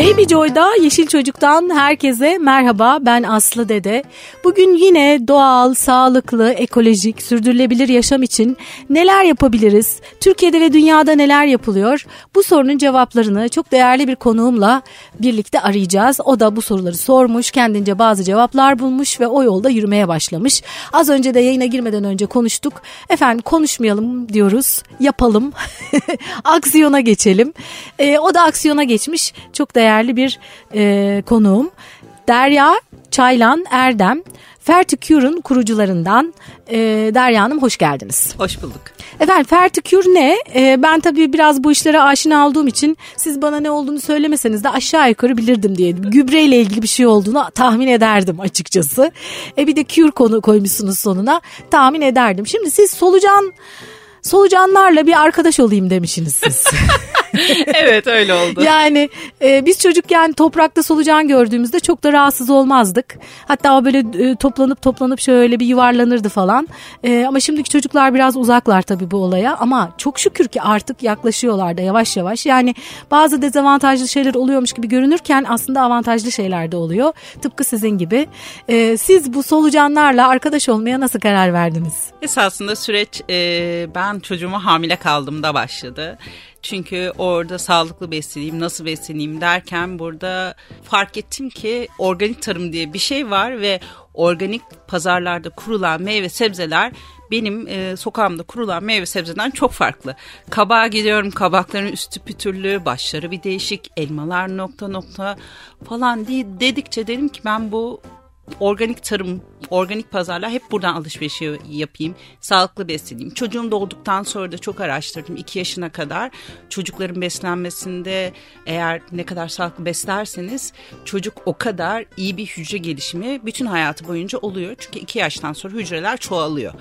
Baby Joy'da Yeşil Çocuk'tan herkese merhaba ben Aslı Dede. Bugün yine doğal, sağlıklı, ekolojik, sürdürülebilir yaşam için neler yapabiliriz? Türkiye'de ve dünyada neler yapılıyor? Bu sorunun cevaplarını çok değerli bir konuğumla birlikte arayacağız. O da bu soruları sormuş, kendince bazı cevaplar bulmuş ve o yolda yürümeye başlamış. Az önce de yayına girmeden önce konuştuk. Efendim konuşmayalım diyoruz, yapalım, aksiyona geçelim. Ee, o da aksiyona geçmiş. Çok değerli bir e, konuğum. Derya Çaylan Erdem. Ferticure'un kurucularından e, Derya Hanım hoş geldiniz. Hoş bulduk. Efendim Ferticure ne? E, ben tabii biraz bu işlere aşina olduğum için siz bana ne olduğunu söylemeseniz de aşağı yukarı bilirdim diye. Gübreyle ilgili bir şey olduğunu tahmin ederdim açıkçası. E, bir de cure konu koymuşsunuz sonuna tahmin ederdim. Şimdi siz solucan solucanlarla bir arkadaş olayım demişsiniz siz. evet öyle oldu. Yani e, biz çocukken toprakta solucan gördüğümüzde çok da rahatsız olmazdık. Hatta o böyle e, toplanıp toplanıp şöyle bir yuvarlanırdı falan. E, ama şimdiki çocuklar biraz uzaklar tabii bu olaya ama çok şükür ki artık yaklaşıyorlar da yavaş yavaş. Yani bazı dezavantajlı şeyler oluyormuş gibi görünürken aslında avantajlı şeyler de oluyor. Tıpkı sizin gibi. E, siz bu solucanlarla arkadaş olmaya nasıl karar verdiniz? Esasında süreç e, ben çocuğuma hamile kaldığımda başladı. Çünkü orada sağlıklı besleneyim, nasıl besleneyim derken burada fark ettim ki organik tarım diye bir şey var ve organik pazarlarda kurulan meyve sebzeler benim e, sokağımda kurulan meyve sebzeden çok farklı. Kabağa gidiyorum kabakların üstü pütürlü, başları bir değişik, elmalar nokta nokta falan diye dedikçe dedim ki ben bu organik tarım, organik pazarlar hep buradan alışveriş yapayım. Sağlıklı besleneyim. Çocuğum doğduktan sonra da çok araştırdım. 2 yaşına kadar çocukların beslenmesinde eğer ne kadar sağlıklı beslerseniz çocuk o kadar iyi bir hücre gelişimi bütün hayatı boyunca oluyor. Çünkü 2 yaştan sonra hücreler çoğalıyor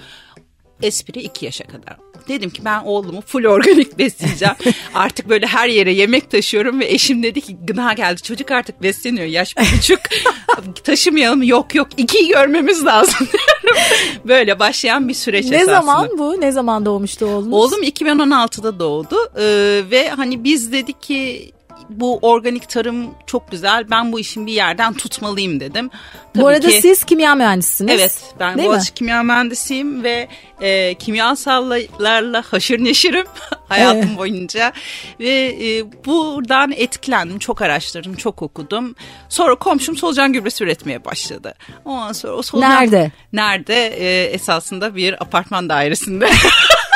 espri 2 yaşa kadar. Dedim ki ben oğlumu full organik besleyeceğim. artık böyle her yere yemek taşıyorum ve eşim dedi ki gına geldi çocuk artık besleniyor yaş buçuk. Taşımayalım yok yok ikiyi görmemiz lazım. böyle başlayan bir süreç ne esasında. Ne zaman bu? Ne zaman doğmuştu oğlunuz? Oğlum 2016'da doğdu ee, ve hani biz dedik ki bu organik tarım çok güzel. Ben bu işin bir yerden tutmalıyım dedim. Tabii bu arada ki, siz kimya mühendisisiniz. Evet ben Değil Boğaziçi kimya mühendisiyim ve e, kimyasallarla haşır neşirim hayatım evet. boyunca. Ve e, buradan etkilendim. Çok araştırdım, çok okudum. Sonra komşum solucan gübresi üretmeye başladı. Ondan sonra o solucan... Nerede? Nerede? E, esasında bir apartman dairesinde.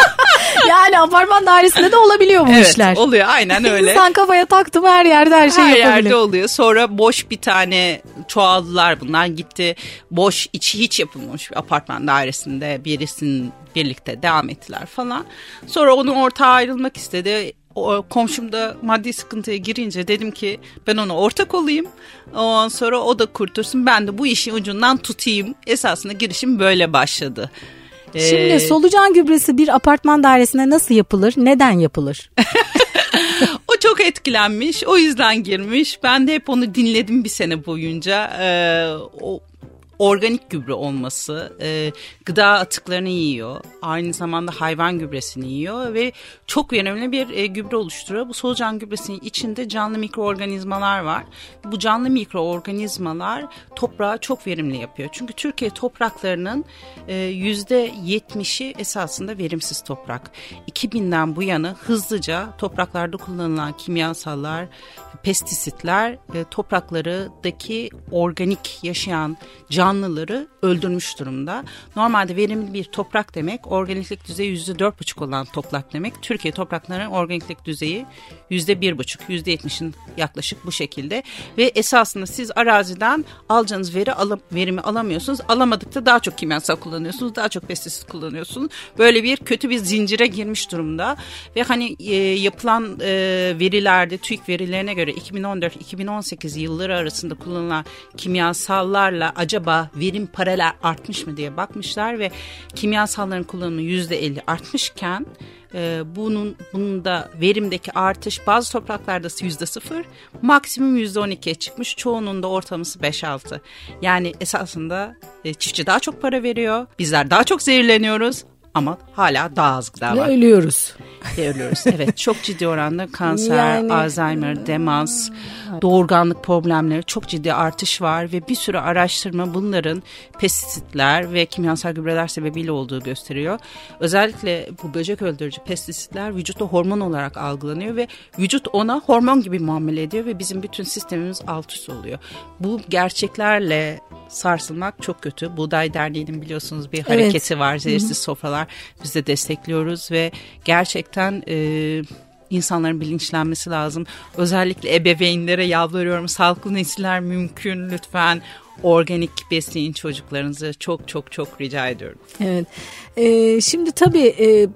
yani apartman dairesinde de olabiliyor bu evet, işler. Evet oluyor aynen öyle. İnsan kafaya taktım her yerde her şey her yapabilir. Her yerde oluyor. Sonra boş bir tane çoğaldılar bunlar gitti. Boş içi hiç yapılmamış bir apartman dairesinde birisinin birlikte devam ettiler falan. Sonra onun ortağı ayrılmak istedi o, komşum da maddi sıkıntıya girince dedim ki ben ona ortak olayım. Ondan sonra o da kurtulsun ben de bu işin ucundan tutayım. Esasında girişim böyle başladı. Şimdi ee... solucan gübresi bir apartman dairesine nasıl yapılır? Neden yapılır? o çok etkilenmiş. O yüzden girmiş. Ben de hep onu dinledim bir sene boyunca. Ee, o organik gübre olması, e, gıda atıklarını yiyor, aynı zamanda hayvan gübresini yiyor ve çok önemli bir e, gübre oluşturuyor. Bu solucan gübresinin içinde canlı mikroorganizmalar var. Bu canlı mikroorganizmalar toprağı çok verimli yapıyor. Çünkü Türkiye topraklarının e, yüzde 70'i esasında verimsiz toprak. 2000'den bu yana hızlıca topraklarda kullanılan kimyasallar, pestisitler e, topraklarıdaki organik yaşayan canlıları öldürmüş durumda. Normalde verimli bir toprak demek organiklik düzeyi yüzde dört buçuk olan toprak demek. Türkiye topraklarının organiklik düzeyi yüzde bir buçuk, yüzde yetmişin yaklaşık bu şekilde. Ve esasında siz araziden alacağınız veri alıp verimi alamıyorsunuz. Alamadıkça daha çok kimyasal kullanıyorsunuz, daha çok pestisit kullanıyorsunuz. Böyle bir kötü bir zincire girmiş durumda. Ve hani e, yapılan e, verilerde TÜİK verilerine göre 2014-2018 yılları arasında kullanılan kimyasallarla acaba verim paralel artmış mı diye bakmışlar ve kimyasalların kullanımı %50 artmışken e, bunun bunun verimdeki artış bazı topraklarda yüzde sıfır maksimum yüzde on ikiye çıkmış çoğunun da ortalaması beş altı. Yani esasında e, çiftçi daha çok para veriyor bizler daha çok zehirleniyoruz ama hala daha az gıda var. Ve ölüyoruz. Ve ölüyoruz. Evet çok ciddi oranda kanser, yani... Alzheimer, demans, doğurganlık problemleri çok ciddi artış var ve bir sürü araştırma bunların pestisitler ve kimyasal gübreler sebebiyle olduğu gösteriyor. Özellikle bu böcek öldürücü pestisitler vücutta hormon olarak algılanıyor ve vücut ona hormon gibi muamele ediyor ve bizim bütün sistemimiz alt üst oluyor. Bu gerçeklerle sarsılmak çok kötü. Buğday Derneği'nin biliyorsunuz bir hareketi evet. var. Zehirsiz sofralar. Biz de destekliyoruz ve gerçekten e, insanların bilinçlenmesi lazım. Özellikle ebeveynlere yalvarıyorum. Sağlıklı nesiller mümkün lütfen organik besleyin çocuklarınızı çok çok çok rica ediyorum. Evet. Ee, şimdi tabii e, e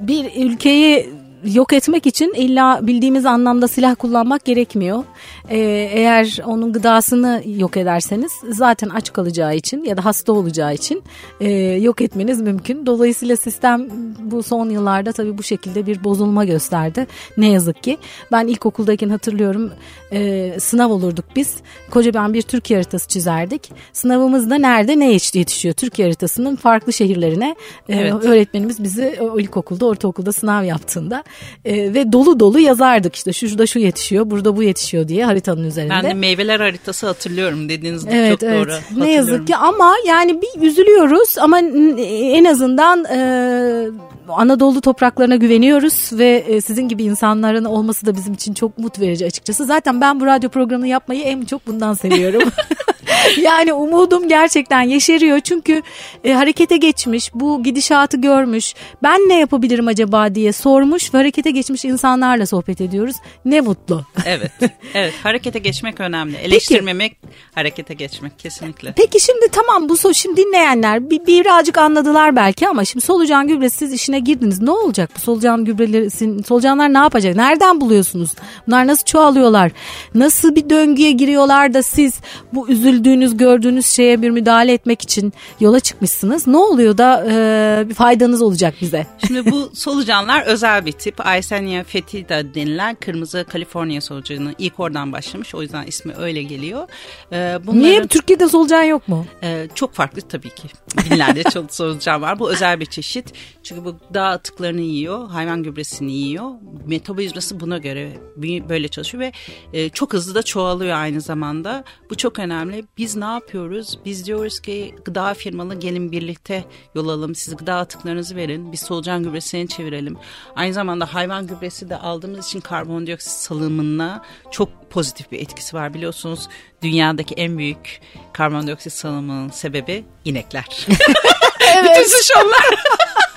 bir ülkeyi yok etmek için illa bildiğimiz anlamda silah kullanmak gerekmiyor. Ee, eğer onun gıdasını yok ederseniz zaten aç kalacağı için ya da hasta olacağı için e, yok etmeniz mümkün. Dolayısıyla sistem bu son yıllarda tabii bu şekilde bir bozulma gösterdi. Ne yazık ki. Ben ilkokuldayken hatırlıyorum e, sınav olurduk biz. Kocaman bir Türkiye haritası çizerdik. Sınavımızda nerede ne yetişiyor? Türkiye haritasının farklı şehirlerine e, evet. öğretmenimiz bizi o ilkokulda, ortaokulda sınav yaptığında e, ve dolu dolu yazardık işte şurada şu yetişiyor, burada bu yetişiyor diye haritanın üzerinde. Ben de meyveler haritası hatırlıyorum dediğiniz evet, çok evet. doğru. Ne yazık ki ama yani bir üzülüyoruz ama en azından e, Anadolu topraklarına güveniyoruz ve e, sizin gibi insanların olması da bizim için çok mut verici açıkçası. Zaten ben bu radyo programını yapmayı en çok bundan seviyorum. yani umudum gerçekten yeşeriyor çünkü e, harekete geçmiş, bu gidişatı görmüş. Ben ne yapabilirim acaba diye sormuş ve harekete geçmiş insanlarla sohbet ediyoruz. Ne mutlu. evet. Evet, harekete geçmek önemli. Eleştirmemek, Peki, harekete geçmek kesinlikle. Peki şimdi tamam bu so şimdi dinleyenler bir, birazcık anladılar belki ama şimdi solucan gübresi siz işine girdiniz. Ne olacak bu solucan gübreleri solucanlar ne yapacak? Nereden buluyorsunuz? Bunlar nasıl çoğalıyorlar? Nasıl bir döngüye giriyorlar da siz bu üzüldüğünüz gördüğünüz şeye bir müdahale etmek için yola çıkmışsınız. Ne oluyor da e, bir faydanız olacak bize? Şimdi bu solucanlar özel bir tip. Aysenia fetida denilen kırmızı Kaliforniya solucanı ilk oradan başlamış. O yüzden ismi öyle geliyor. Ee, bunların, Niye Türkiye'de solucan yok mu? E, çok farklı tabii ki. Binlerce çok solucan var. Bu özel bir çeşit. Çünkü bu dağ atıklarını yiyor, hayvan gübresini yiyor. Metabolizması buna göre böyle çalışıyor ve e, çok hızlı da çoğalıyor aynı zamanda. Bu çok önemli. Biz ne yapıyoruz? Biz diyoruz ki gıda firmalı gelin birlikte yol alalım. Siz gıda atıklarınızı verin. Biz solucan gübresini çevirelim. Aynı zamanda hayvan gübresi de aldığımız için karbondioksit salımına çok pozitif bir etkisi var. Biliyorsunuz dünyadaki en büyük karbondioksit salımının sebebi inekler. evet. Bütün suç onlar.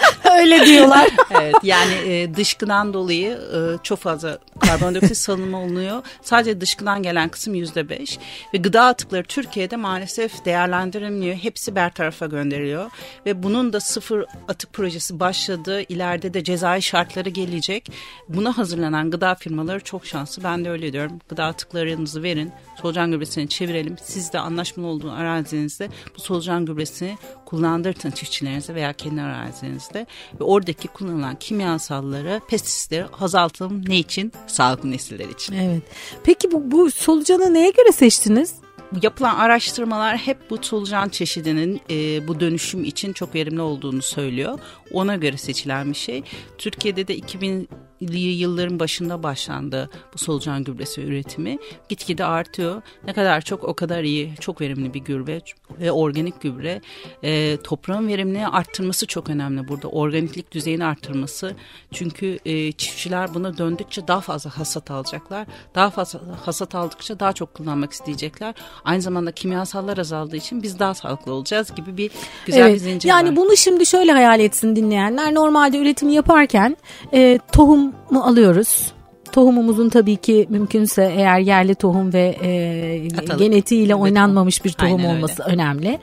Öyle diyorlar. evet yani e, dışkıdan dolayı e, çok fazla karbondioksit salınımı olunuyor. Sadece dışkıdan gelen kısım yüzde beş ve gıda atıkları Türkiye'de maalesef değerlendirilmiyor. Hepsi bertarafa gönderiliyor ve bunun da sıfır atık projesi başladı. İleride de cezai şartları gelecek. Buna hazırlanan gıda firmaları çok şanslı. Ben de öyle diyorum. Gıda atıklarınızı verin. Solucan gübresini çevirelim. Siz de anlaşmalı olduğu arazinizde bu solucan gübresini kullandırtın çiftçilerinize veya kendi arazinizde ve oradaki kullanılan kimyasalları, pestisitleri azaltalım. Ne için? Sağlıklı nesiller için. Evet. Peki bu, bu solucanı neye göre seçtiniz? yapılan araştırmalar hep bu solucan çeşidinin e, bu dönüşüm için çok verimli olduğunu söylüyor. Ona göre seçilen bir şey. Türkiye'de de 2000 yılların başında başlandı bu solucan gübresi üretimi. Gitgide artıyor. Ne kadar çok o kadar iyi. Çok verimli bir gübre ve organik gübre. E, toprağın verimini arttırması çok önemli burada. Organiklik düzeyini arttırması. Çünkü e, çiftçiler buna döndükçe daha fazla hasat alacaklar. Daha fazla hasat aldıkça daha çok kullanmak isteyecekler. Aynı zamanda kimyasallar azaldığı için biz daha sağlıklı olacağız gibi bir güzel evet. bir zincir yani var. Yani bunu şimdi şöyle hayal etsin dinleyenler. Normalde üretimi yaparken e, tohum mu alıyoruz? Tohumumuzun tabii ki mümkünse eğer yerli tohum ve e, genetiğiyle oynanmamış bir tohum Aynen olması öyle. önemli.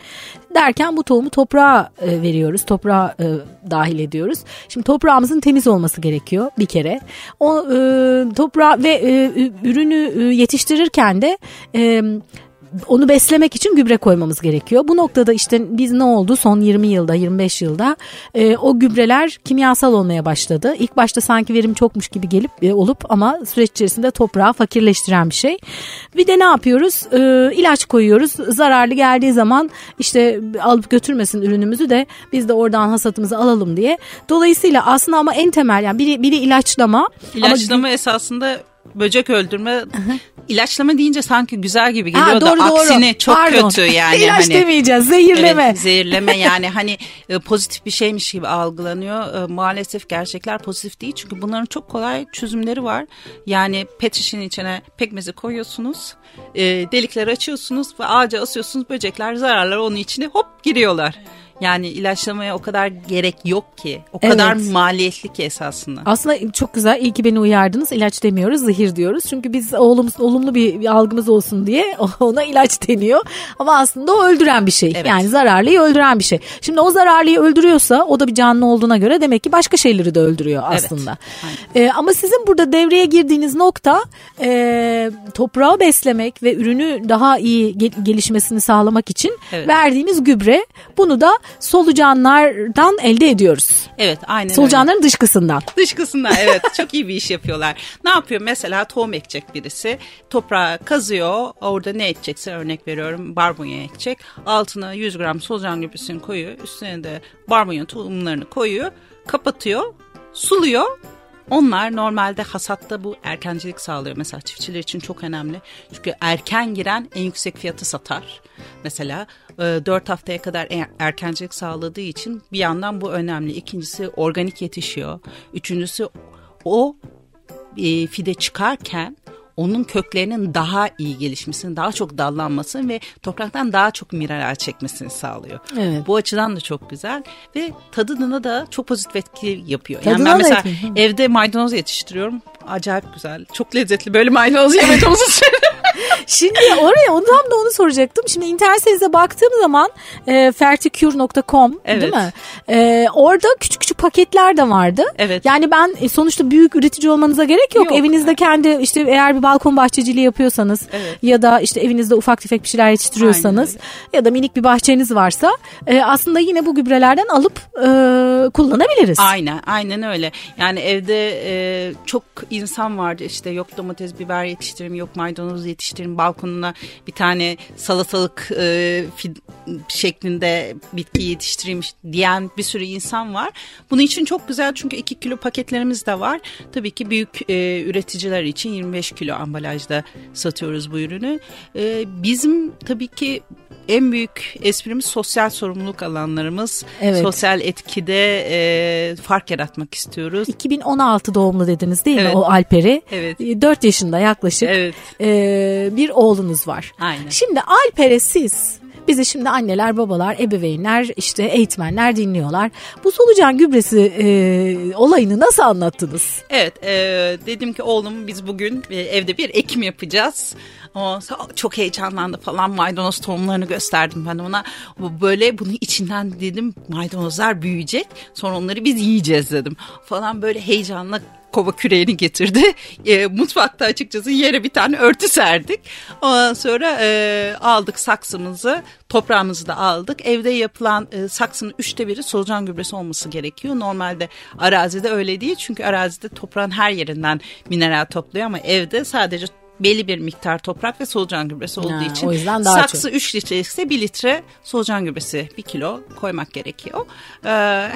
Derken bu tohumu toprağa e, veriyoruz, toprağa e, dahil ediyoruz. Şimdi toprağımızın temiz olması gerekiyor bir kere. O e, toprağı ve e, ürünü e, yetiştirirken de e, onu beslemek için gübre koymamız gerekiyor. Bu noktada işte biz ne oldu son 20 yılda 25 yılda e, o gübreler kimyasal olmaya başladı. İlk başta sanki verim çokmuş gibi gelip e, olup ama süreç içerisinde toprağı fakirleştiren bir şey. Bir de ne yapıyoruz? E, ilaç koyuyoruz. Zararlı geldiği zaman işte alıp götürmesin ürünümüzü de biz de oradan hasatımızı alalım diye. Dolayısıyla aslında ama en temel yani biri, biri ilaçlama. İlaçlama ama, esasında böcek öldürme ilaçlama deyince sanki güzel gibi geliyor ha, doğru, da doğru. aksine çok Pardon. kötü yani. İlaç hani, demeyeceğiz zehirleme. Evet, zehirleme yani hani e, pozitif bir şeymiş gibi algılanıyor. E, maalesef gerçekler pozitif değil çünkü bunların çok kolay çözümleri var. Yani pet şişinin içine pekmezi koyuyorsunuz. E, delikleri açıyorsunuz ve ağaca asıyorsunuz böcekler zararlar onun içine hop giriyorlar. Yani ilaçlamaya o kadar gerek yok ki. O evet. kadar maliyetli ki esasında. Aslında çok güzel. İyi ki beni uyardınız. İlaç demiyoruz, zehir diyoruz. Çünkü biz oğlumuz olumlu bir, algımız olsun diye ona ilaç deniyor. Ama aslında o öldüren bir şey. Evet. Yani zararlıyı öldüren bir şey. Şimdi o zararlıyı öldürüyorsa o da bir canlı olduğuna göre demek ki başka şeyleri de öldürüyor aslında. Evet. Ee, ama sizin burada devreye girdiğiniz nokta e, toprağı beslemek ve ürünü daha iyi gelişmesini sağlamak için evet. verdiğimiz gübre. Bunu da solucanlardan elde ediyoruz. Evet aynen Solucanların öyle. dışkısından. Dışkısından evet çok iyi bir iş yapıyorlar. Ne yapıyor mesela tohum ekecek birisi toprağa kazıyor orada ne ekecekse örnek veriyorum barbunya ekecek. Altına 100 gram solucan gübresini koyuyor üstüne de barbunya tohumlarını koyuyor kapatıyor suluyor onlar normalde hasatta bu erkencilik sağlıyor. Mesela çiftçiler için çok önemli. Çünkü erken giren en yüksek fiyatı satar. Mesela 4 e, haftaya kadar er, erkencilik sağladığı için bir yandan bu önemli. İkincisi organik yetişiyor. Üçüncüsü o e, fide çıkarken onun köklerinin daha iyi gelişmesini, daha çok dallanmasını ve topraktan daha çok mineral çekmesini sağlıyor. Evet. Bu açıdan da çok güzel ve tadına da çok pozitif etki yapıyor. Tadına yani ben mesela evde maydanoz yetiştiriyorum. Acayip güzel. Çok lezzetli. Böyle maydanoz yemek uzun Şimdi oraya ondan da onu soracaktım. Şimdi internet sitesine baktığım zaman e, ferticure.com evet. değil mi? E, orada küçük küçük paketler de vardı. Evet. Yani ben e, sonuçta büyük üretici olmanıza gerek yok. yok. Evinizde kendi işte eğer bir balkon bahçeciliği yapıyorsanız evet. ya da işte evinizde ufak tefek bir şeyler yetiştiriyorsanız ya da minik bir bahçeniz varsa e, aslında yine bu gübrelerden alıp e, kullanabiliriz. Aynen aynen öyle. Yani evde e, çok insan vardı işte yok domates biber yetiştireyim yok maydanoz yetiştireyim balkonuna bir tane salatalık e, fid, şeklinde bitki yetiştireyim diyen bir sürü insan var. Bunun için çok güzel çünkü 2 kilo paketlerimiz de var. Tabii ki büyük e, üreticiler için 25 kilo ambalajda satıyoruz bu ürünü. E, bizim tabii ki en büyük esprimiz sosyal sorumluluk alanlarımız. Evet. Sosyal etkide e, fark yaratmak istiyoruz. 2016 doğumlu dediniz değil evet. mi o Alper'i? Evet. 4 yaşında yaklaşık evet. e, bir oğlunuz var. Aynen. Şimdi Alper'e siz Bizi şimdi anneler, babalar, ebeveynler, işte eğitmenler dinliyorlar. Bu solucan gübresi e, olayını nasıl anlattınız? Evet, e, dedim ki oğlum biz bugün e, evde bir ekim yapacağız. O çok heyecanlandı falan maydanoz tohumlarını gösterdim ben ona. Böyle bunun içinden dedim maydanozlar büyüyecek. Sonra onları biz yiyeceğiz dedim. Falan böyle heyecanla kova küreğini getirdi. E, mutfakta açıkçası yere bir tane örtü serdik. Ondan sonra e, aldık saksımızı, toprağımızı da aldık. Evde yapılan e, saksının üçte biri solucan gübresi olması gerekiyor. Normalde arazide öyle değil çünkü arazide toprağın her yerinden mineral topluyor ama evde sadece belli bir miktar toprak ve solucan gübresi olduğu ha, için o yüzden daha saksı çok. 3 litre ise 1 litre solucan gübresi 1 kilo koymak gerekiyor. Ee,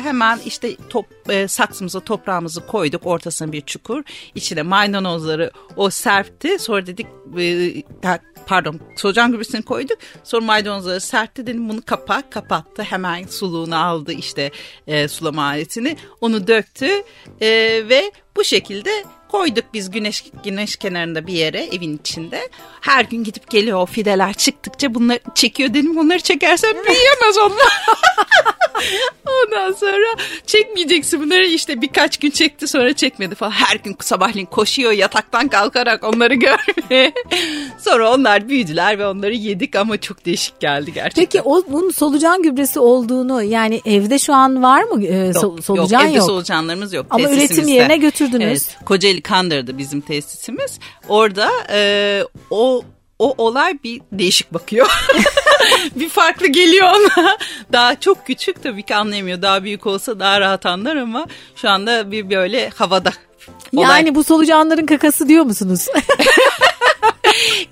hemen işte top, e, saksımıza toprağımızı koyduk ortasına bir çukur içine maydanozları o serpti sonra dedik e, pardon solucan gübresini koyduk sonra maydanozları serpti dedim bunu kapa kapattı hemen suluğunu aldı işte e, sulama aletini onu döktü e, ve bu şekilde Koyduk biz güneş güneş kenarında bir yere evin içinde. Her gün gidip geliyor o fideler çıktıkça bunları çekiyor dedim onları çekersen büyüyemez onlar. Ondan sonra çekmeyeceksin bunları işte birkaç gün çekti sonra çekmedi falan. Her gün sabahleyin koşuyor yataktan kalkarak onları görmeye. sonra onlar büyüdüler ve onları yedik ama çok değişik geldi gerçekten. Peki o bunun solucan gübresi olduğunu yani evde şu an var mı e, yok, solucan yok? Evde yok. solucanlarımız yok. Ama üretim yerine götürdünüz. Evet, Kocaeli Kandır'dı bizim tesisimiz. Orada e, o o olay bir değişik bakıyor. bir farklı geliyor ona. Daha çok küçük tabii ki anlayamıyor. Daha büyük olsa daha rahat anlar ama şu anda bir böyle havada. Olay. Yani bu solucanların kakası diyor musunuz?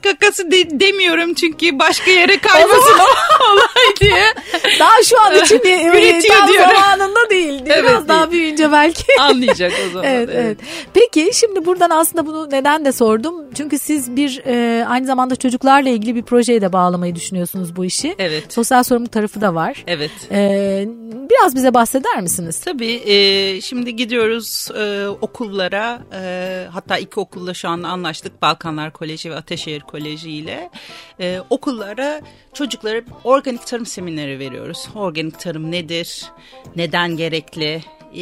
kakası de, demiyorum çünkü başka yere kaymasın o olay diye. Daha şu an için Üretiyor tam diyorum. zamanında değil. Biraz evet, daha değil. büyüyünce belki. Anlayacak o zaman. evet, evet. evet. Peki şimdi buradan aslında bunu neden de sordum. Çünkü siz bir e, aynı zamanda çocuklarla ilgili bir projeye de bağlamayı düşünüyorsunuz bu işi. Evet. Sosyal sorumluluk tarafı da var. Evet. E, biraz bize bahseder misiniz? Tabii. E, şimdi gidiyoruz e, okullara. E, hatta iki okulla şu anda anlaştık. Balkanlar Koleji ve Ateşehir Koleji ile. E, okullara çocuklara organik tarım semineri veriyoruz. Organik tarım nedir? Neden gerekli? E,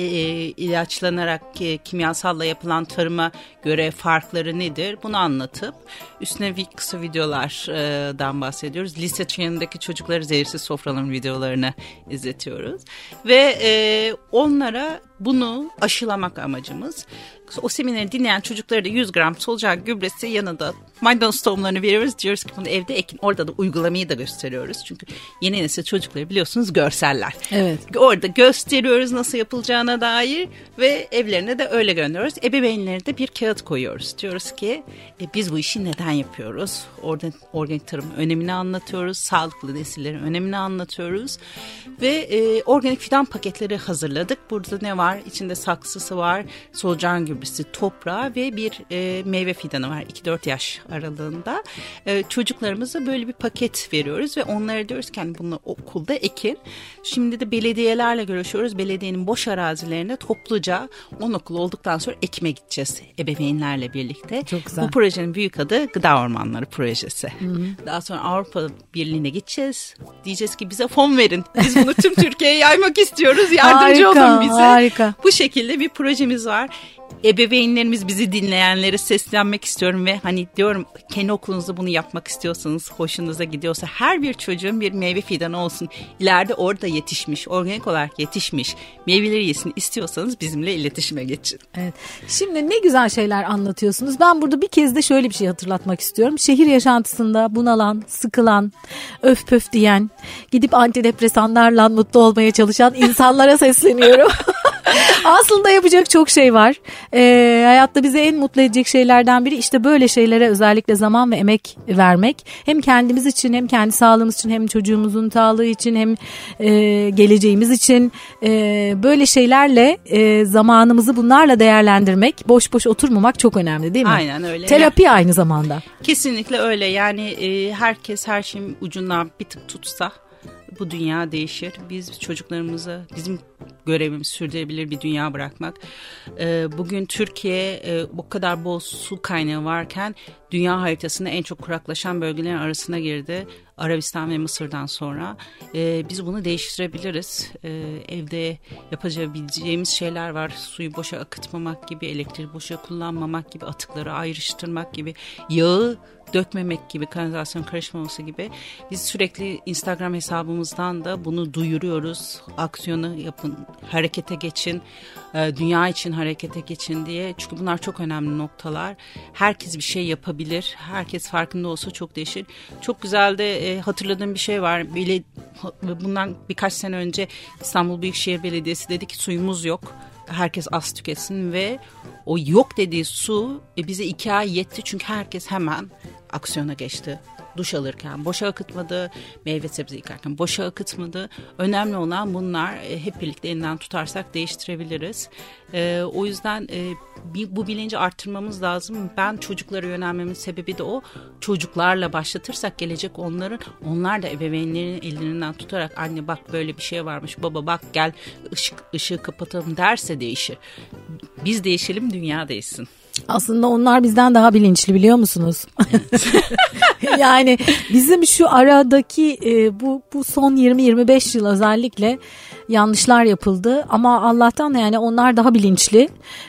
ilaçlanarak e, kimyasalla yapılan tarıma göre farkları nedir bunu anlatıp üstüne kısa videolardan bahsediyoruz. Lise çağındaki çocukları zehirsiz sofraların videolarını izletiyoruz ve e, onlara bunu aşılamak amacımız. O semineri dinleyen çocuklara da 100 gram solucan gübresi yanında maydanoz tohumlarını veriyoruz. Diyoruz ki bunu evde ekin. Orada da uygulamayı da gösteriyoruz. Çünkü yeni nesil çocukları biliyorsunuz görseller. Evet. Orada gösteriyoruz nasıl yapılacağına dair ve evlerine de öyle gönderiyoruz. Ebeveynlerine de bir kağıt koyuyoruz. Diyoruz ki e, biz bu işi neden yapıyoruz? Orada organik tarımın önemini anlatıyoruz. Sağlıklı nesillerin önemini anlatıyoruz. Ve e, organik fidan paketleri hazırladık. Burada ne var? İçinde saksısı var, solucan gübresi, toprağı ve bir e, meyve fidanı var. 2-4 yaş aralığında. E, çocuklarımıza böyle bir paket veriyoruz ve onlara diyoruz ki hani bunu okulda ekin. Şimdi de belediyelerle görüşüyoruz. Belediyenin boş arazilerine topluca 10 okul olduktan sonra ekime gideceğiz ebeveynlerle birlikte. Çok güzel. Bu projenin büyük adı Gıda Ormanları Projesi. Hı hı. Daha sonra Avrupa Birliği'ne gideceğiz. Diyeceğiz ki bize fon verin. Biz bunu tüm Türkiye'ye yaymak istiyoruz. Yardımcı harika, olun bize. Harika. Bu şekilde bir projemiz var ebeveynlerimiz bizi dinleyenlere seslenmek istiyorum ve hani diyorum kendi okulunuzda bunu yapmak istiyorsanız hoşunuza gidiyorsa her bir çocuğun bir meyve fidanı olsun. İleride orada yetişmiş, organik olarak yetişmiş meyveleri yesin istiyorsanız bizimle iletişime geçin. Evet. Şimdi ne güzel şeyler anlatıyorsunuz. Ben burada bir kez de şöyle bir şey hatırlatmak istiyorum. Şehir yaşantısında bunalan, sıkılan, öf pöf diyen, gidip antidepresanlarla mutlu olmaya çalışan insanlara sesleniyorum. Aslında yapacak çok şey var. Ee, hayatta bizi en mutlu edecek şeylerden biri işte böyle şeylere özellikle zaman ve emek vermek. Hem kendimiz için hem kendi sağlığımız için hem çocuğumuzun sağlığı için hem e, geleceğimiz için e, böyle şeylerle e, zamanımızı bunlarla değerlendirmek, boş boş oturmamak çok önemli değil mi? Aynen öyle. Terapi yani, aynı zamanda. Kesinlikle öyle. Yani e, herkes her şeyin ucundan bir tık tutsa bu dünya değişir. Biz çocuklarımıza bizim görevimiz sürdürülebilir bir dünya bırakmak. Ee, bugün Türkiye e, bu kadar bol su kaynağı varken dünya haritasında en çok kuraklaşan bölgelerin arasına girdi. Arabistan ve Mısır'dan sonra. Ee, biz bunu değiştirebiliriz. Ee, evde yapabileceğimiz şeyler var. Suyu boşa akıtmamak gibi, elektriği boşa kullanmamak gibi, atıkları ayrıştırmak gibi, yağı dökmemek gibi, kanalizasyon karışmaması gibi. Biz sürekli Instagram hesabımızdan da bunu duyuruyoruz. Aksiyonu yapın, harekete geçin, e, dünya için harekete geçin diye. Çünkü bunlar çok önemli noktalar. Herkes bir şey yapabilir. Herkes farkında olsa çok değişir. Çok güzel de e, hatırladığım bir şey var. Bile, bundan birkaç sene önce İstanbul Büyükşehir Belediyesi dedi ki suyumuz yok herkes az tüketsin ve o yok dediği su e, bize iki ay yetti çünkü herkes hemen aksiyona geçti duş alırken boşa akıtmadı, meyve sebze yıkarken boşa akıtmadı. Önemli olan bunlar e, hep birlikte elinden tutarsak değiştirebiliriz. E, o yüzden e, bu bilinci arttırmamız lazım. Ben çocuklara yönelmemin sebebi de o. Çocuklarla başlatırsak gelecek onların, onlar da ebeveynlerin ellerinden tutarak anne bak böyle bir şey varmış, baba bak gel ışık, ışığı kapatalım derse değişir. Biz değişelim, dünya değişsin. Aslında onlar bizden daha bilinçli biliyor musunuz? yani bizim şu aradaki e, bu bu son 20-25 yıl özellikle yanlışlar yapıldı ama Allah'tan yani onlar daha bilinçli.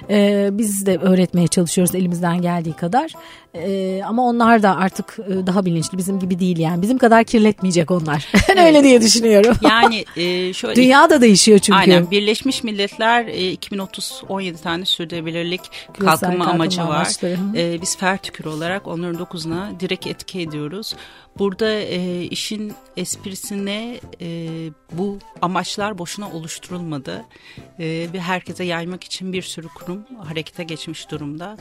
Ee, biz de öğretmeye çalışıyoruz elimizden geldiği kadar. Ee, ama onlar da artık e, daha bilinçli bizim gibi değil yani bizim kadar kirletmeyecek onlar. ben evet. öyle diye düşünüyorum. Yani e, şöyle. Dünya da değişiyor çünkü. Aynen Birleşmiş Milletler e, 2030 17 tane sürdürülebilirlik kalkınma amacı var. E, biz Fertükür olarak onların dokuzuna direkt etki ediyoruz. Burada e, işin esprisine e, bu amaçlar boşuna oluşturulmadı e, ve herkese yaymak için bir sürü kurum harekete geçmiş durumda.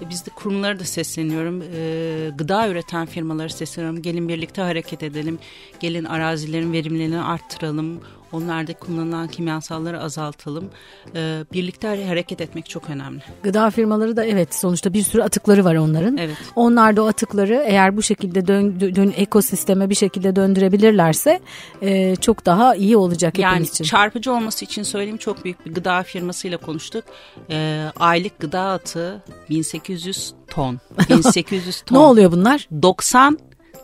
E, biz de kurumlara da sesleniyorum. E, gıda üreten firmaları sesleniyorum. Gelin birlikte hareket edelim. Gelin arazilerin verimliliğini arttıralım. Onlarda kullanılan kimyasalları azaltalım. Ee, birlikte hareket etmek çok önemli. Gıda firmaları da evet sonuçta bir sürü atıkları var onların. Evet. Onlar da o atıkları eğer bu şekilde dön, dön ekosisteme bir şekilde döndürebilirlerse e, çok daha iyi olacak yani hepimiz için. çarpıcı olması için söyleyeyim çok büyük bir gıda firmasıyla konuştuk. Ee, aylık gıda atığı 1800 ton. 1800 ton. ne oluyor bunlar? 90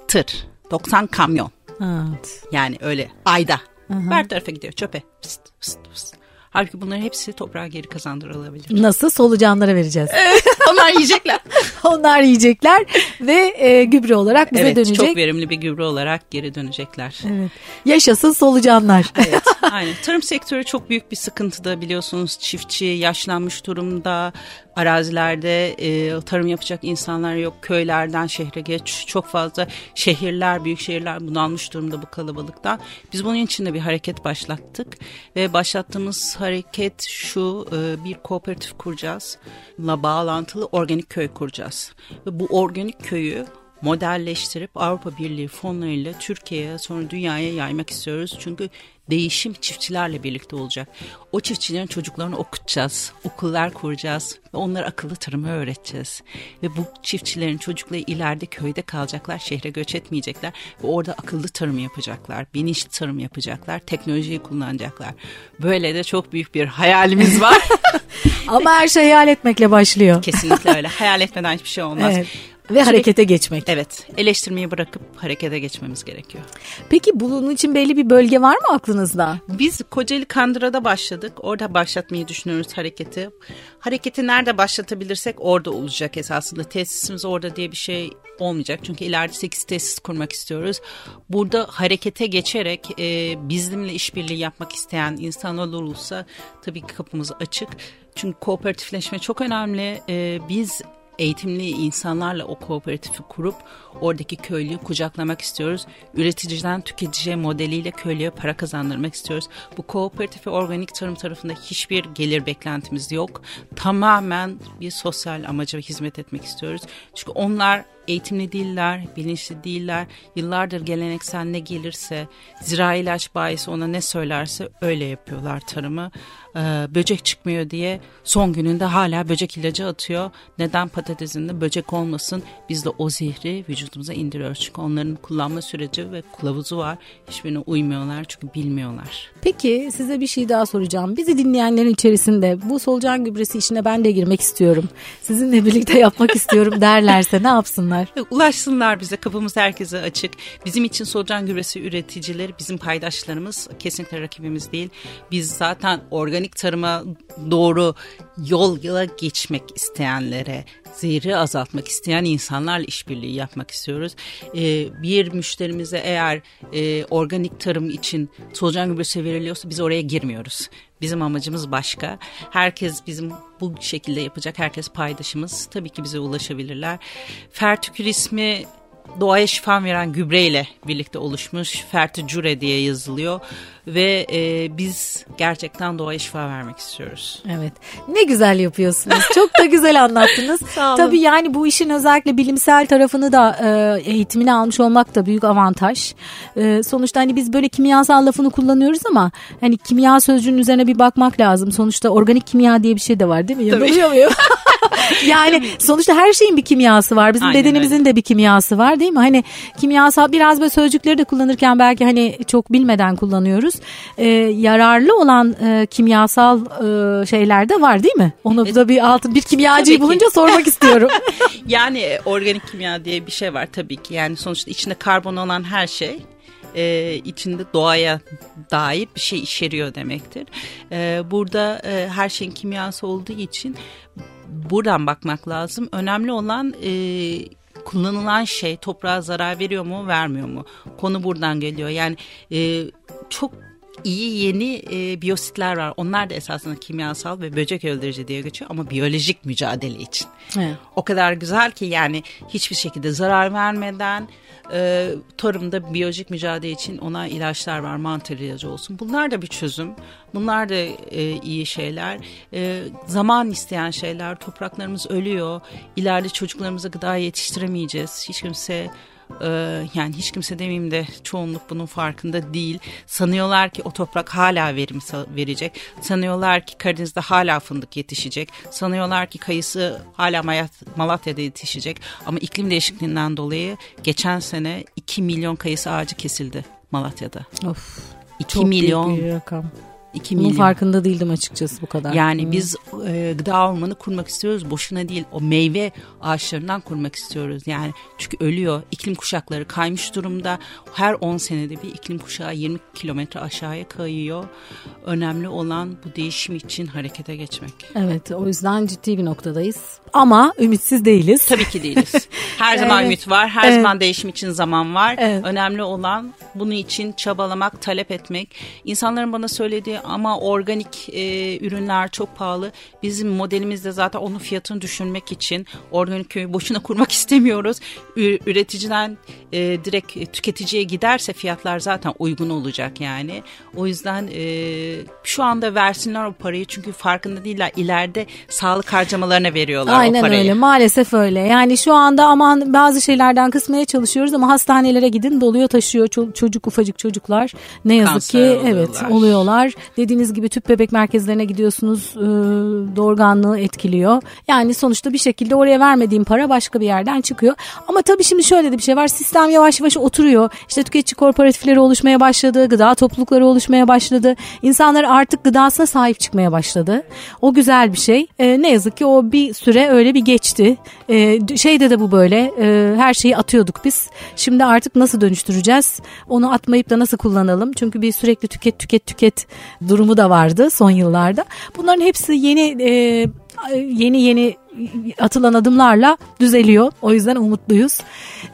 tır. 90 kamyon. Evet. Yani öyle ayda. Hı-hı. Her tarafa gidiyor çöpe. Pıst, pıst, pıst. Halbuki bunların hepsi toprağa geri kazandırılabilir. Nasıl? Solucanlara vereceğiz. Onlar yiyecekler. Onlar yiyecekler ve e, gübre olarak bize evet, dönecek. çok verimli bir gübre olarak geri dönecekler. Evet. Yaşasın solucanlar. evet, aynen. Tarım sektörü çok büyük bir sıkıntıda biliyorsunuz. Çiftçi yaşlanmış durumda. Arazilerde e, tarım yapacak insanlar yok. Köylerden şehre geç. Çok fazla şehirler, büyük şehirler bunalmış durumda bu kalabalıktan. Biz bunun için de bir hareket başlattık ve başlattığımız hareket şu e, bir kooperatif kuracağız. La bağlantılı organik köy kuracağız. Ve bu organik köyü modelleştirip Avrupa Birliği fonlarıyla Türkiye'ye sonra dünyaya yaymak istiyoruz. Çünkü değişim çiftçilerle birlikte olacak. O çiftçilerin çocuklarını okutacağız, okullar kuracağız ve onlara akıllı tarımı öğreteceğiz. Ve bu çiftçilerin çocukları ileride köyde kalacaklar, şehre göç etmeyecekler ve orada akıllı tarım yapacaklar, bilinçli tarım yapacaklar, teknolojiyi kullanacaklar. Böyle de çok büyük bir hayalimiz var. Ama her şey hayal etmekle başlıyor. Kesinlikle öyle. Hayal etmeden hiçbir şey olmaz. Evet. Ve harekete geçmek. Evet. Eleştirmeyi bırakıp harekete geçmemiz gerekiyor. Peki bunun için belli bir bölge var mı aklınızda? Biz Kocaeli Kandıra'da başladık. Orada başlatmayı düşünüyoruz hareketi. Hareketi nerede başlatabilirsek orada olacak esasında. Tesisimiz orada diye bir şey olmayacak. Çünkü ileride 8 tesis kurmak istiyoruz. Burada harekete geçerek e, bizimle işbirliği yapmak isteyen insanlar olursa tabii ki kapımız açık. Çünkü kooperatifleşme çok önemli. E, biz eğitimli insanlarla o kooperatifi kurup oradaki köylüyü kucaklamak istiyoruz. Üreticiden tüketiciye modeliyle köylüye para kazandırmak istiyoruz. Bu kooperatifi organik tarım tarafında hiçbir gelir beklentimiz yok. Tamamen bir sosyal amaca hizmet etmek istiyoruz. Çünkü onlar eğitimli değiller, bilinçli değiller. Yıllardır geleneksel ne gelirse, zira ilaç bayisi ona ne söylerse öyle yapıyorlar tarımı. Ee, böcek çıkmıyor diye son gününde hala böcek ilacı atıyor. Neden patatesinde böcek olmasın? Biz de o zehri vücudumuza indiriyoruz. Çünkü onların kullanma süreci ve kılavuzu var. Hiçbirine uymuyorlar çünkü bilmiyorlar. Peki size bir şey daha soracağım. Bizi dinleyenlerin içerisinde bu solucan gübresi işine ben de girmek istiyorum. Sizinle birlikte yapmak istiyorum derlerse ne yapsınlar? Ulaşsınlar bize. Kapımız herkese açık. Bizim için solucan gübresi üreticileri bizim paydaşlarımız. Kesinlikle rakibimiz değil. Biz zaten organik tarıma doğru yol yola geçmek isteyenlere, zehri azaltmak isteyen insanlarla işbirliği yapmak istiyoruz. Ee, bir müşterimize eğer e, organik tarım için solucan gübresi veriliyorsa biz oraya girmiyoruz. Bizim amacımız başka. Herkes bizim bu şekilde yapacak. Herkes paydaşımız. Tabii ki bize ulaşabilirler. Fertükür ismi doğaya şifa veren gübreyle birlikte oluşmuş. Ferticure diye yazılıyor ve e, biz gerçekten doğaya şifa vermek istiyoruz. Evet. Ne güzel yapıyorsunuz. Çok da güzel anlattınız. Tabii yani bu işin özellikle bilimsel tarafını da e, eğitimini almış olmak da büyük avantaj. E, sonuçta hani biz böyle kimyasal lafını kullanıyoruz ama hani kimya sözcüğünün üzerine bir bakmak lazım. Sonuçta organik kimya diye bir şey de var değil mi? Yanılıyor muyum? yani sonuçta her şeyin bir kimyası var. Bizim Aynen bedenimizin öyle. de bir kimyası var değil mi? Hani kimyasal biraz böyle sözcükleri de kullanırken belki hani çok bilmeden kullanıyoruz. Ee, yararlı olan e, kimyasal e, şeyler de var değil mi? Onu e, da bir altın bir kimyacıyı bulunca sormak istiyorum. yani organik kimya diye bir şey var tabii ki. Yani sonuçta içinde karbon olan her şey e, içinde doğaya dair bir şey içeriyor demektir. E, burada e, her şeyin kimyası olduğu için buradan bakmak lazım. Önemli olan e, kullanılan şey toprağa zarar veriyor mu vermiyor mu? Konu buradan geliyor. Yani e, çok iyi yeni e, biyositler var. Onlar da esasında kimyasal ve böcek öldürücü diye geçiyor ama biyolojik mücadele için. Evet. O kadar güzel ki yani hiçbir şekilde zarar vermeden e, tarımda biyolojik mücadele için ona ilaçlar var. Mantar ilacı olsun. Bunlar da bir çözüm. Bunlar da e, iyi şeyler. E, zaman isteyen şeyler. Topraklarımız ölüyor. İleride çocuklarımıza gıda yetiştiremeyeceğiz. Hiç kimse ee, yani hiç kimse demeyeyim de çoğunluk bunun farkında değil. Sanıyorlar ki o toprak hala verim verecek. Sanıyorlar ki Karadeniz'de hala fındık yetişecek. Sanıyorlar ki kayısı hala Malatya'da yetişecek. Ama iklim değişikliğinden dolayı geçen sene 2 milyon kayısı ağacı kesildi Malatya'da. Of. 2 çok milyon. Büyük bir rakam. 2 Bunun milyon. farkında değildim açıkçası bu kadar. Yani hmm. biz e, gıda ormanı kurmak istiyoruz. Boşuna değil. O meyve ağaçlarından kurmak istiyoruz. Yani çünkü ölüyor. İklim kuşakları kaymış durumda. Her 10 senede bir iklim kuşağı 20 kilometre aşağıya kayıyor. Önemli olan bu değişim için harekete geçmek. Evet o yüzden ciddi bir noktadayız. Ama ümitsiz değiliz. Tabii ki değiliz. Her zaman evet. ümit var. Her evet. zaman değişim için zaman var. Evet. Önemli olan bunun için çabalamak, talep etmek. İnsanların bana söylediği ama organik e, ürünler çok pahalı. Bizim modelimizde zaten onun fiyatını düşürmek için organik köyü boşuna kurmak istemiyoruz. Üreticiden e, direkt tüketiciye giderse fiyatlar zaten uygun olacak yani. O yüzden e, şu anda versinler o parayı çünkü farkında değiller. İleride sağlık harcamalarına veriyorlar Aynen o parayı. öyle maalesef öyle. Yani şu anda aman bazı şeylerden kısmaya çalışıyoruz ama hastanelere gidin doluyor taşıyor çocuk ufacık çocuklar. Ne yazık Kanser ki oluyorlar. evet oluyorlar. Dediğiniz gibi tüp bebek merkezlerine gidiyorsunuz e, doğurganlığı etkiliyor. Yani sonuçta bir şekilde oraya vermediğim para başka bir yerden çıkıyor. Ama tabii şimdi şöyle de bir şey var. Sistem yavaş yavaş oturuyor. İşte tüketici kooperatifleri oluşmaya başladı. Gıda toplulukları oluşmaya başladı. İnsanlar artık gıdasına sahip çıkmaya başladı. O güzel bir şey. E, ne yazık ki o bir süre öyle bir geçti. E, şeyde de bu böyle. E, her şeyi atıyorduk biz. Şimdi artık nasıl dönüştüreceğiz? Onu atmayıp da nasıl kullanalım? Çünkü bir sürekli tüket tüket tüket durumu da vardı son yıllarda. Bunların hepsi yeni e, yeni yeni atılan adımlarla düzeliyor. O yüzden umutluyuz.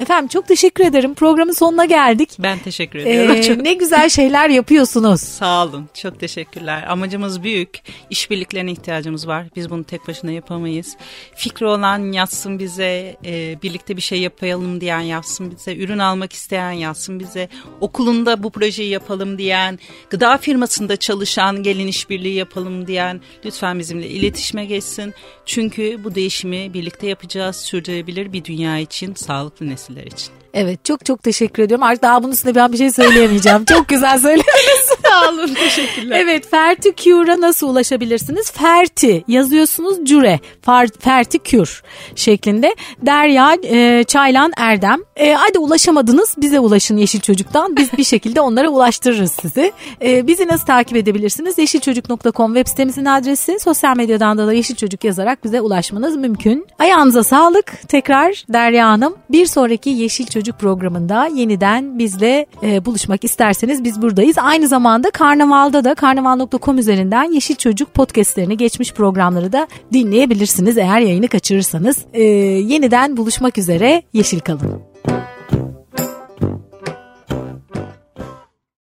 Efendim çok teşekkür ederim. Programın sonuna geldik. Ben teşekkür ediyorum. Ee, ne güzel şeyler yapıyorsunuz. Sağ olun. Çok teşekkürler. Amacımız büyük. İşbirliklerine ihtiyacımız var. Biz bunu tek başına yapamayız. Fikri olan yazsın bize. E, birlikte bir şey yapalım diyen yazsın bize. Ürün almak isteyen yazsın bize. Okulunda bu projeyi yapalım diyen. Gıda firmasında çalışan gelin işbirliği yapalım diyen. Lütfen bizimle iletişime geçsin. Çünkü bu değişimi birlikte yapacağız. Sürdürülebilir bir dünya için, sağlıklı nesiller için. Evet çok çok teşekkür ediyorum. Artık daha bunun üstüne ben bir şey söyleyemeyeceğim. çok güzel söylediniz. Sağ olun teşekkürler. Evet Ferti Cure'a nasıl ulaşabilirsiniz? Ferti yazıyorsunuz Cure. Far, Ferti Cure şeklinde. Derya e, Çaylan Erdem. E, hadi ulaşamadınız bize ulaşın Yeşil Çocuk'tan. Biz bir şekilde onlara ulaştırırız sizi. E, bizi nasıl takip edebilirsiniz? Yeşilçocuk.com web sitemizin adresi. Sosyal medyadan da, da Yeşil Çocuk yazarak bize ulaşmanız mümkün. Ayağınıza sağlık. Tekrar Derya Hanım. Bir sonraki Yeşil Çocuk programında yeniden bizle e, buluşmak isterseniz biz buradayız. Aynı zamanda Karnaval'da da karnaval.com üzerinden Yeşil Çocuk podcastlerini geçmiş programları da dinleyebilirsiniz eğer yayını kaçırırsanız. E, yeniden buluşmak üzere Yeşil kalın.